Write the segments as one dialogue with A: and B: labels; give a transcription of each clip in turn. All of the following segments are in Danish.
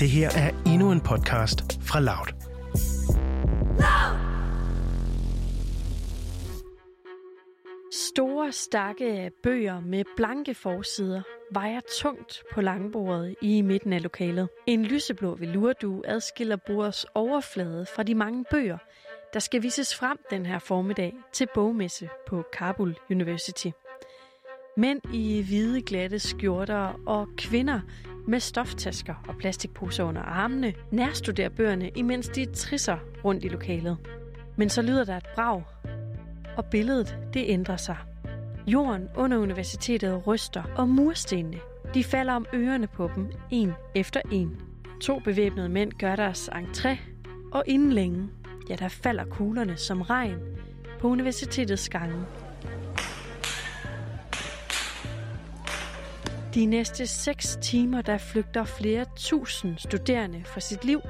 A: Det her er endnu en podcast fra Loud.
B: Store, stakke bøger med blanke forsider vejer tungt på langbordet i midten af lokalet. En lyseblå velurdu adskiller bordets overflade fra de mange bøger, der skal vises frem den her formiddag til bogmesse på Kabul University. Mænd i hvide glatte skjorter og kvinder med stoftasker og plastikposer under armene nærstuderer bøgerne, imens de trisser rundt i lokalet. Men så lyder der et brag, og billedet det ændrer sig. Jorden under universitetet ryster, og murstenene de falder om ørerne på dem, en efter en. To bevæbnede mænd gør deres entré, og inden længe, ja, der falder kuglerne som regn på universitetets gange. De næste 6 timer, der flygter flere tusind studerende fra sit liv.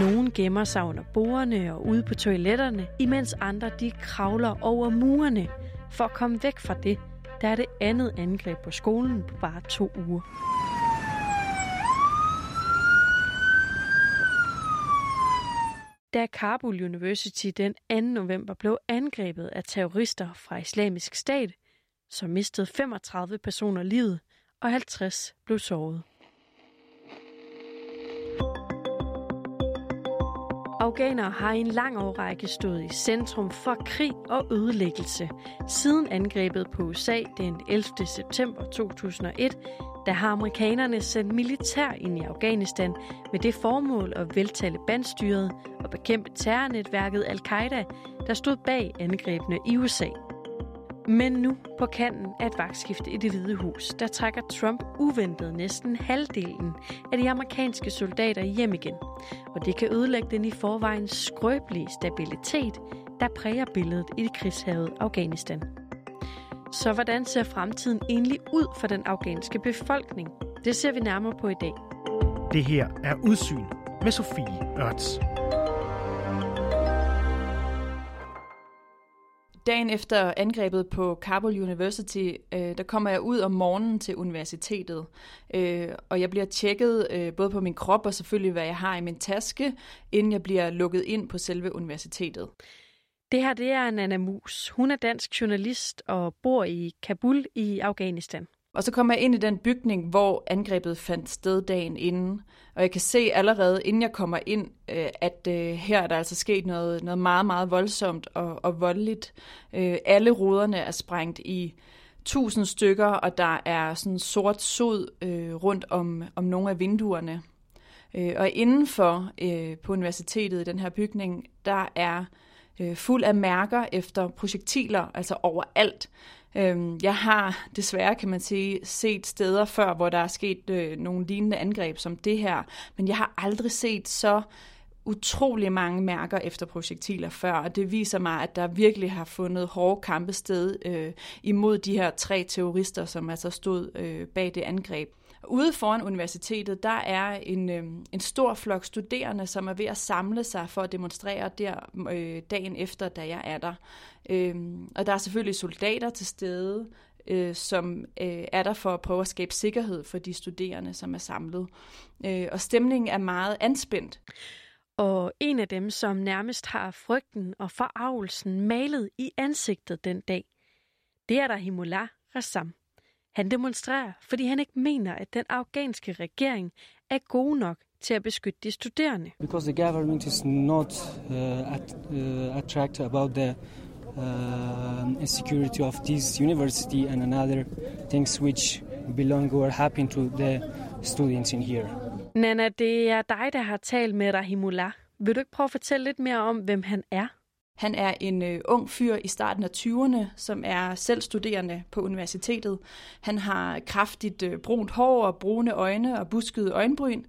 B: Nogle gemmer sig under bordene og ude på toiletterne, imens andre de kravler over murene for at komme væk fra det, der er det andet angreb på skolen på bare to uger. Da Kabul University den 2. november blev angrebet af terrorister fra islamisk stat, så mistede 35 personer livet, og 50 blev såret. Afghanere har i en lang årrække stået i centrum for krig og ødelæggelse. Siden angrebet på USA den 11. september 2001, der har amerikanerne sendt militær ind i Afghanistan med det formål at vælte Taliban-styret og bekæmpe terrornetværket Al-Qaida, der stod bag angrebene i USA. Men nu på kanten af et vagtskifte i det hvide hus, der trækker Trump uventet næsten halvdelen af de amerikanske soldater hjem igen. Og det kan ødelægge den i forvejen skrøbelige stabilitet, der præger billedet i det krigshavet Afghanistan. Så hvordan ser fremtiden egentlig ud for den afghanske befolkning? Det ser vi nærmere på i dag.
A: Det her er Udsyn med Sofie Ørts.
C: Dagen efter angrebet på Kabul University, øh, der kommer jeg ud om morgenen til universitetet, øh, og jeg bliver tjekket øh, både på min krop og selvfølgelig, hvad jeg har i min taske, inden jeg bliver lukket ind på selve universitetet.
B: Det her det er Nana Mus. Hun er dansk journalist og bor i Kabul i Afghanistan.
C: Og så kommer jeg ind i den bygning, hvor angrebet fandt sted dagen inden. Og jeg kan se allerede, inden jeg kommer ind, øh, at øh, her er der altså sket noget, noget meget, meget voldsomt og, og voldeligt. Øh, alle ruderne er sprængt i tusind stykker, og der er sådan sort sod rundt om, om nogle af vinduerne. Og indenfor på universitetet i den her bygning, der er fuld af mærker efter projektiler, altså overalt. Øhm, jeg har desværre, kan man sige, set steder før, hvor der er sket øh, nogle lignende angreb som det her, men jeg har aldrig set så utrolig mange mærker efter projektiler før, og det viser mig, at der virkelig har fundet hårde kampe sted øh, imod de her tre terrorister, som altså stod øh, bag det angreb. Ude foran universitetet, der er en, øh, en stor flok studerende, som er ved at samle sig for at demonstrere der øh, dagen efter, da jeg er der. Øh, og der er selvfølgelig soldater til stede, øh, som øh, er der for at prøve at skabe sikkerhed for de studerende, som er samlet. Øh, og stemningen er meget anspændt.
B: Og en af dem, som nærmest har frygten og forarvelsen malet i ansigtet den dag, det er der Himullah Rassam. Han demonstrerer, fordi han ikke mener, at den afghanske regering er god nok til at beskytte de studerende.
D: Because the government is not uh, at, uh, attracted about the uh, security of this university and another things which belong or happen to the students in here.
B: Nana, det er dig, der har talt med Rahimullah. Vil du ikke prøve at fortælle lidt mere om, hvem han er?
C: Han er en øh, ung fyr i starten af 20'erne, som er selv studerende på universitetet. Han har kraftigt øh, brunt hår og brune øjne og buskede øjenbryn,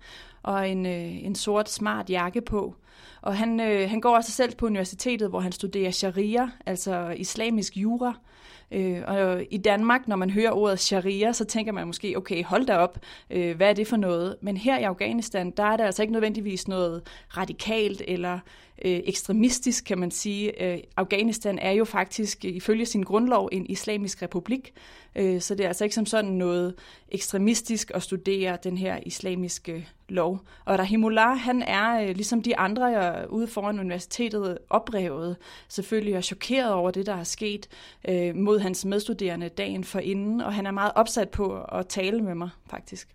C: og en, øh, en sort smart jakke på. Og han, øh, han går også selv på universitetet, hvor han studerer sharia, altså islamisk jura. Øh, og i Danmark, når man hører ordet sharia, så tænker man måske, okay, hold da op, øh, hvad er det for noget? Men her i Afghanistan, der er det altså ikke nødvendigvis noget radikalt eller øh, ekstremistisk, kan man sige. Øh, Afghanistan er jo faktisk øh, ifølge sin grundlov en islamisk republik, øh, så det er altså ikke som sådan noget ekstremistisk at studere den her islamiske lov. Og Rahimullah, han er øh, ligesom de andre øh, ude foran universitetet oprevet, selvfølgelig er chokeret over det, der er sket øh, mod hans medstuderende dagen for inden, og han er meget opsat på at tale med mig, faktisk.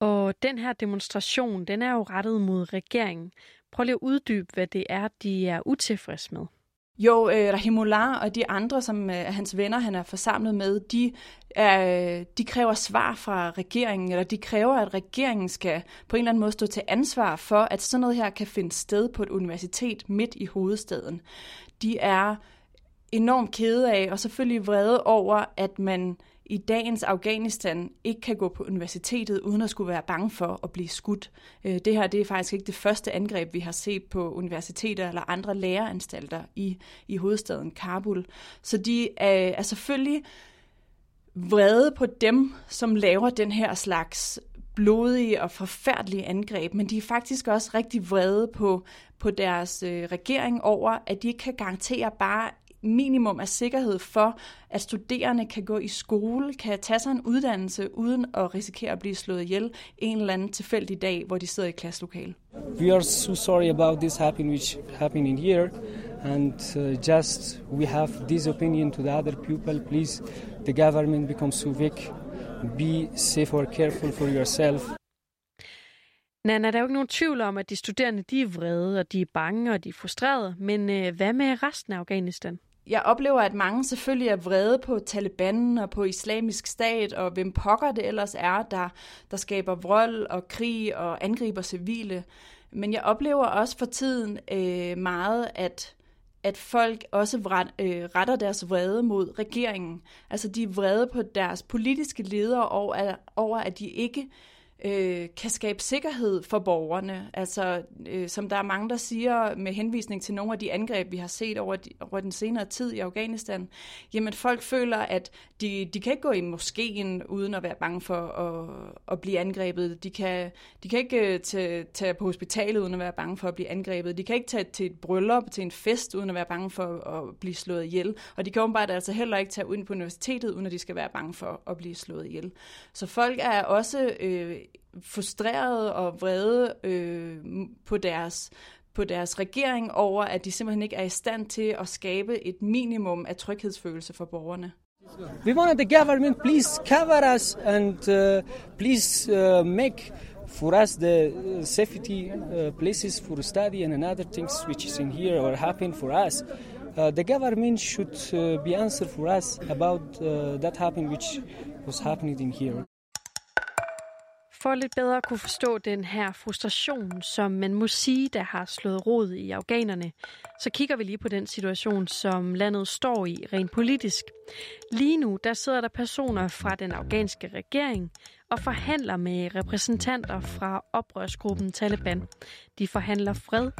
B: Og den her demonstration, den er jo rettet mod regeringen. Prøv lige at uddybe, hvad det er, de er utilfreds med.
C: Jo, øh, Rahimullah og de andre, som øh, hans venner, han er forsamlet med, de, er, øh, de kræver svar fra regeringen, eller de kræver, at regeringen skal på en eller anden måde stå til ansvar for, at sådan noget her kan finde sted på et universitet midt i hovedstaden. De er enormt kede af, og selvfølgelig vrede over, at man i dagens Afghanistan ikke kan gå på universitetet uden at skulle være bange for at blive skudt. Øh, det her det er faktisk ikke det første angreb, vi har set på universiteter eller andre læreanstalter i, i hovedstaden Kabul. Så de er, er selvfølgelig vrede på dem, som laver den her slags blodige og forfærdelige angreb, men de er faktisk også rigtig vrede på, på deres øh, regering over, at de ikke kan garantere bare minimum af sikkerhed for, at studerende kan gå i skole, kan tage sig en uddannelse, uden at risikere at blive slået ihjel en eller anden tilfældig dag, hvor de sidder i klasselokale.
D: We are so sorry about this happening which happening here and uh, just we have this opinion to the other people please the government becomes so weak be safe or careful for yourself
B: Nana, der er jo ikke nogen tvivl om, at de studerende de er vrede, og de er bange, og de er frustrerede. Men øh, hvad med resten af Afghanistan?
C: Jeg oplever, at mange selvfølgelig er vrede på Taliban og på islamisk stat, og hvem pokker det ellers er, der, der skaber vold og krig og angriber civile. Men jeg oplever også for tiden øh, meget, at at folk også vret, øh, retter deres vrede mod regeringen. Altså de er vrede på deres politiske ledere over, over at de ikke øh, Øh, kan skabe sikkerhed for borgerne. Altså, øh, som der er mange, der siger med henvisning til nogle af de angreb, vi har set over, de, over den senere tid i Afghanistan, jamen folk føler, at de, de kan ikke gå i moskeen uden at være bange for at, at blive angrebet. De kan, de kan ikke øh, tage, tage på hospitalet uden at være bange for at blive angrebet. De kan ikke tage til et bryllup, til en fest, uden at være bange for at blive slået ihjel. Og de kan åbenbart altså heller ikke tage ud på universitetet, uden at de skal være bange for at blive slået ihjel. Så folk er også øh, frustrerede og vrede øh, på deres på deres regering over, at de simpelthen ikke er i stand til at skabe et minimum af tryghedsfølelse for borgerne.
D: We want the government please cover us and uh, please uh, make for us the uh, safety uh, places for study and another things which is in here or happen for us. Uh, the government should uh, be answer for us about uh, that happening which was happening in here.
B: For lidt bedre at kunne forstå den her frustration, som man må sige, der har slået rod i afghanerne, så kigger vi lige på den situation, som landet står i rent politisk. Lige nu der sidder der personer fra den afghanske regering og forhandler med repræsentanter fra oprørsgruppen Taliban. De forhandler fred,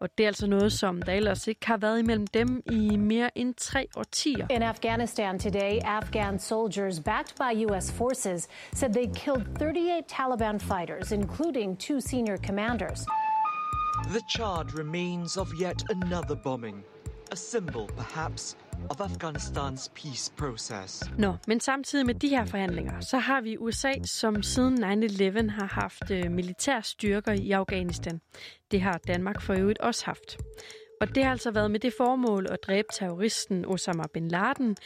B: og det er altså noget, som der ellers ikke har været imellem dem i mere end tre årtier.
E: In Afghanistan today, Afghan soldiers backed by U.S. forces said they killed 38 Taliban fighters, including two senior commanders.
F: The charred remains of yet another bombing. A symbol, perhaps, of Afghanistans peace process.
B: Nå, men samtidig med de her forhandlinger, så har vi USA, som siden 9-11 har haft øh, militære militær styrker i Afghanistan. Det har Danmark for øvrigt også haft. Og det har altså været med det formål at dræbe terroristen Osama bin Laden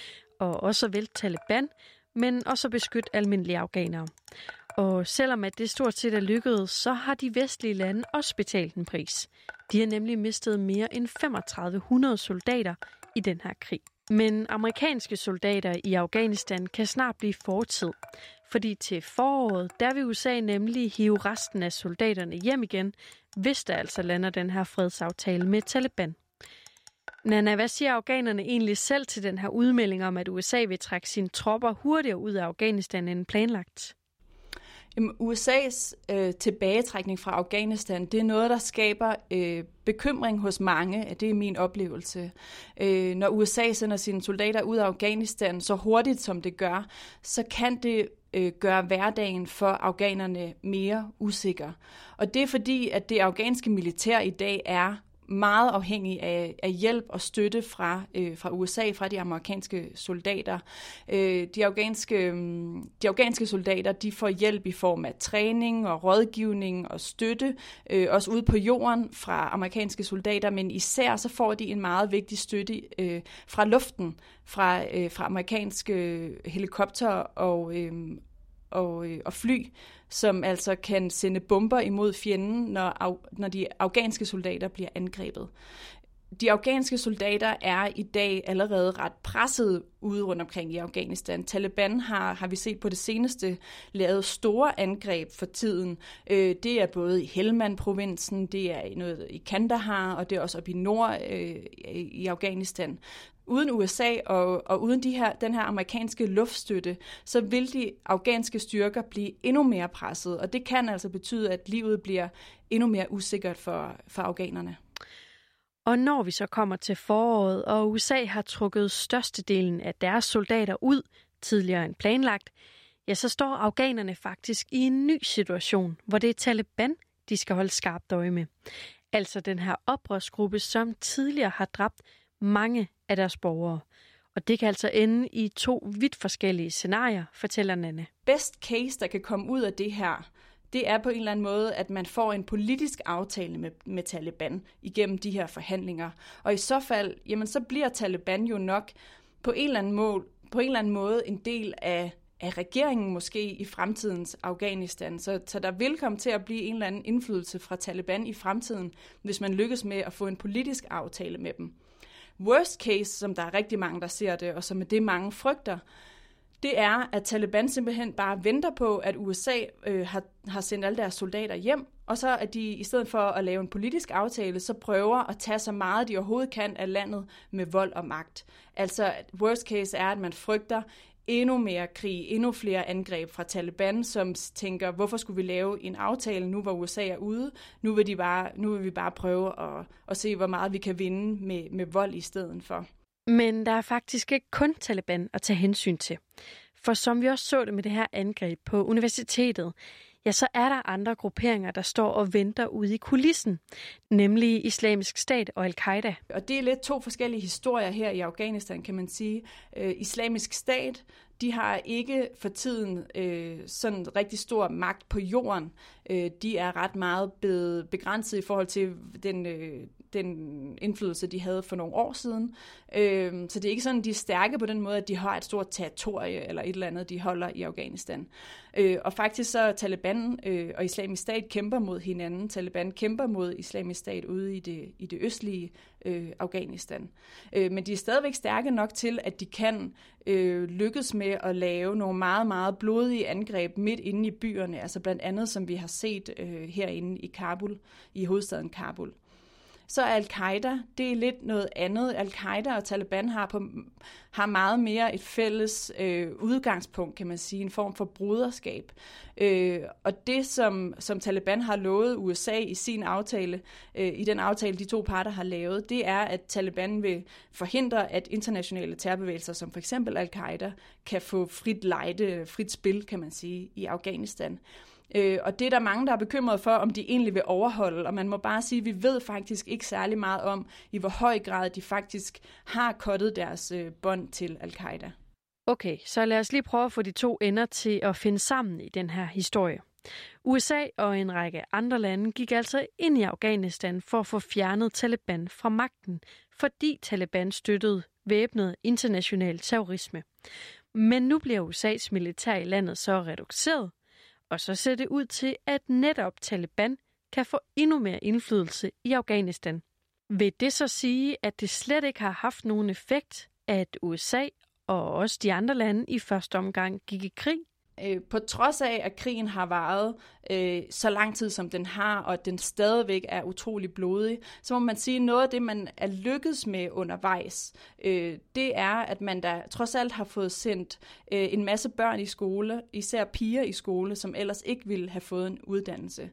B: og også vælte Taliban, men også at beskytte almindelige afghanere. Og selvom at det stort set er lykkedes, så har de vestlige lande også betalt en pris. De har nemlig mistet mere end 3500 soldater i den her krig. Men amerikanske soldater i Afghanistan kan snart blive fortid, fordi til foråret, der vil USA nemlig hive resten af soldaterne hjem igen, hvis der altså lander den her fredsaftale med Taliban. Nana, hvad siger afghanerne egentlig selv til den her udmelding om, at USA vil trække sine tropper hurtigere ud af Afghanistan end planlagt?
C: Jamen, USA's øh, tilbagetrækning fra Afghanistan, det er noget, der skaber øh, bekymring hos mange. Det er min oplevelse. Øh, når USA sender sine soldater ud af Afghanistan så hurtigt, som det gør, så kan det øh, gøre hverdagen for afghanerne mere usikker. Og det er fordi, at det afghanske militær i dag er meget afhængig af, af hjælp og støtte fra, øh, fra USA, fra de amerikanske soldater. Øh, de, afghanske, mm, de afghanske soldater de får hjælp i form af træning og rådgivning og støtte, øh, også ude på jorden fra amerikanske soldater, men især så får de en meget vigtig støtte øh, fra luften, fra, øh, fra amerikanske helikopter og, øh, og, øh, og fly, som altså kan sende bomber imod fjenden, når, når de afghanske soldater bliver angrebet. De afghanske soldater er i dag allerede ret presset ude rundt omkring i Afghanistan. Taliban har, har vi set på det seneste, lavet store angreb for tiden. Øh, det er både i Helmand-provinsen, det er i noget i Kandahar, og det er også op i nord øh, i Afghanistan uden USA og, og uden de her, den her amerikanske luftstøtte, så vil de afghanske styrker blive endnu mere presset, og det kan altså betyde, at livet bliver endnu mere usikkert for, for afghanerne.
B: Og når vi så kommer til foråret, og USA har trukket størstedelen af deres soldater ud tidligere end planlagt, ja, så står afghanerne faktisk i en ny situation, hvor det er Taliban, de skal holde skarpt øje med. Altså den her oprørsgruppe, som tidligere har dræbt mange af deres borgere. Og det kan altså ende i to vidt forskellige scenarier, fortæller Nanne.
C: Best case, der kan komme ud af det her, det er på en eller anden måde, at man får en politisk aftale med, med Taliban igennem de her forhandlinger. Og i så fald, jamen så bliver Taliban jo nok på en eller anden måde, på en eller anden måde en del af, af regeringen måske i fremtidens Afghanistan. Så, så der vil komme til at blive en eller anden indflydelse fra Taliban i fremtiden, hvis man lykkes med at få en politisk aftale med dem. Worst case, som der er rigtig mange, der ser det, og som er det, mange frygter, det er, at Taliban simpelthen bare venter på, at USA øh, har, har sendt alle deres soldater hjem, og så at de i stedet for at lave en politisk aftale, så prøver at tage så meget, de overhovedet kan af landet med vold og magt. Altså, worst case er, at man frygter endnu mere krig, endnu flere angreb fra Taliban, som tænker, hvorfor skulle vi lave en aftale nu, hvor USA er ude? Nu vil, de bare, nu vil vi bare prøve at, at se, hvor meget vi kan vinde med, med vold i stedet for.
B: Men der er faktisk ikke kun Taliban at tage hensyn til. For som vi også så det med det her angreb på universitetet, ja, så er der andre grupperinger, der står og venter ude i kulissen, nemlig Islamisk Stat og Al-Qaida.
C: Og det er lidt to forskellige historier her i Afghanistan, kan man sige. Øh, Islamisk Stat, de har ikke for tiden øh, sådan rigtig stor magt på jorden. Øh, de er ret meget begrænset i forhold til den, øh, den indflydelse, de havde for nogle år siden. Øh, så det er ikke sådan, de er stærke på den måde, at de har et stort territorie eller et eller andet, de holder i Afghanistan. Øh, og faktisk så Taliban øh, og Islamisk Stat kæmper mod hinanden. Taliban kæmper mod Islamisk Stat ude i det, i det østlige øh, Afghanistan. Øh, men de er stadigvæk stærke nok til, at de kan øh, lykkes med at lave nogle meget, meget blodige angreb midt inde i byerne, altså blandt andet som vi har set øh, herinde i Kabul, i hovedstaden Kabul. Så er al-Qaida, det er lidt noget andet. Al-Qaida og Taliban har, på, har meget mere et fælles øh, udgangspunkt, kan man sige, en form for bruderskab. Øh, og det, som, som Taliban har lovet USA i sin aftale, øh, i den aftale, de to parter har lavet, det er, at Taliban vil forhindre, at internationale terrorbevægelser, som for eksempel Al-Qaida, kan få frit lejde, frit spil, kan man sige, i Afghanistan. Øh, og det er der mange, der er bekymret for, om de egentlig vil overholde. Og man må bare sige, at vi ved faktisk ikke særlig meget om, i hvor høj grad de faktisk har kottet deres øh, bånd til al-Qaida.
B: Okay, så lad os lige prøve at få de to ender til at finde sammen i den her historie. USA og en række andre lande gik altså ind i Afghanistan for at få fjernet Taliban fra magten, fordi Taliban støttede væbnet international terrorisme. Men nu bliver USA's militær i landet så reduceret, og så ser det ud til, at netop Taliban kan få endnu mere indflydelse i Afghanistan. Vil det så sige, at det slet ikke har haft nogen effekt, at USA og også de andre lande i første omgang gik i krig?
C: Øh, på trods af, at krigen har varet øh, så lang tid, som den har, og at den stadigvæk er utrolig blodig, så må man sige, at noget af det, man er lykkedes med undervejs, øh, det er, at man da trods alt har fået sendt øh, en masse børn i skole, især piger i skole, som ellers ikke ville have fået en uddannelse.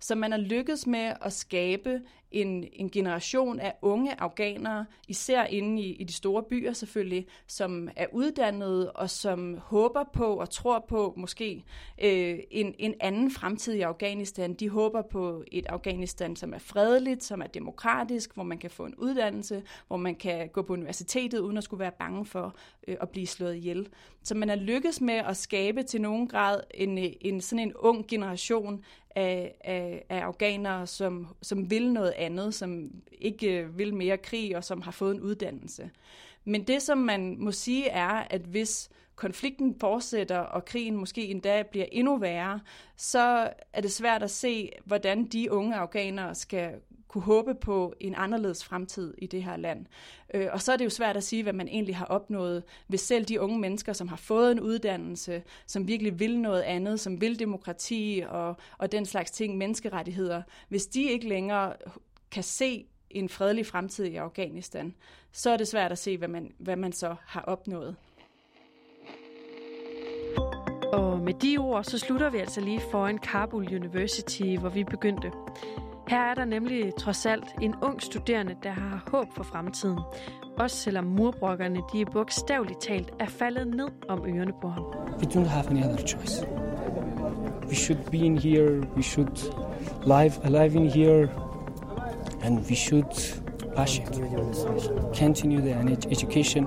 C: Så man er lykkedes med at skabe en, en generation af unge afghanere, især inde i, i de store byer selvfølgelig, som er uddannede og som håber på og tror på måske øh, en, en anden fremtid i Afghanistan. De håber på et Afghanistan, som er fredeligt, som er demokratisk, hvor man kan få en uddannelse, hvor man kan gå på universitetet uden at skulle være bange for øh, at blive slået ihjel. Så man er lykkedes med at skabe til nogen grad en, en sådan en ung generation af, af, af afghanere, som, som vil noget andet, som ikke øh, vil mere krig og som har fået en uddannelse. Men det, som man må sige, er, at hvis konflikten fortsætter, og krigen måske endda bliver endnu værre, så er det svært at se, hvordan de unge afghanere skal kunne håbe på en anderledes fremtid i det her land. Øh, og så er det jo svært at sige, hvad man egentlig har opnået, hvis selv de unge mennesker, som har fået en uddannelse, som virkelig vil noget andet, som vil demokrati og, og den slags ting, menneskerettigheder, hvis de ikke længere kan se en fredelig fremtid i Afghanistan, så er det svært at se, hvad man, hvad man så har opnået.
B: Og med de ord, så slutter vi altså lige foran Kabul University, hvor vi begyndte. Her er der nemlig trods alt en ung studerende, der har håb for fremtiden. Også selvom murbrokkerne de bogstaveligt talt er faldet ned om ørerne på ham.
D: We don't have any other choice. We should be in here. We should live alive in here. And we should passion. Continue the education.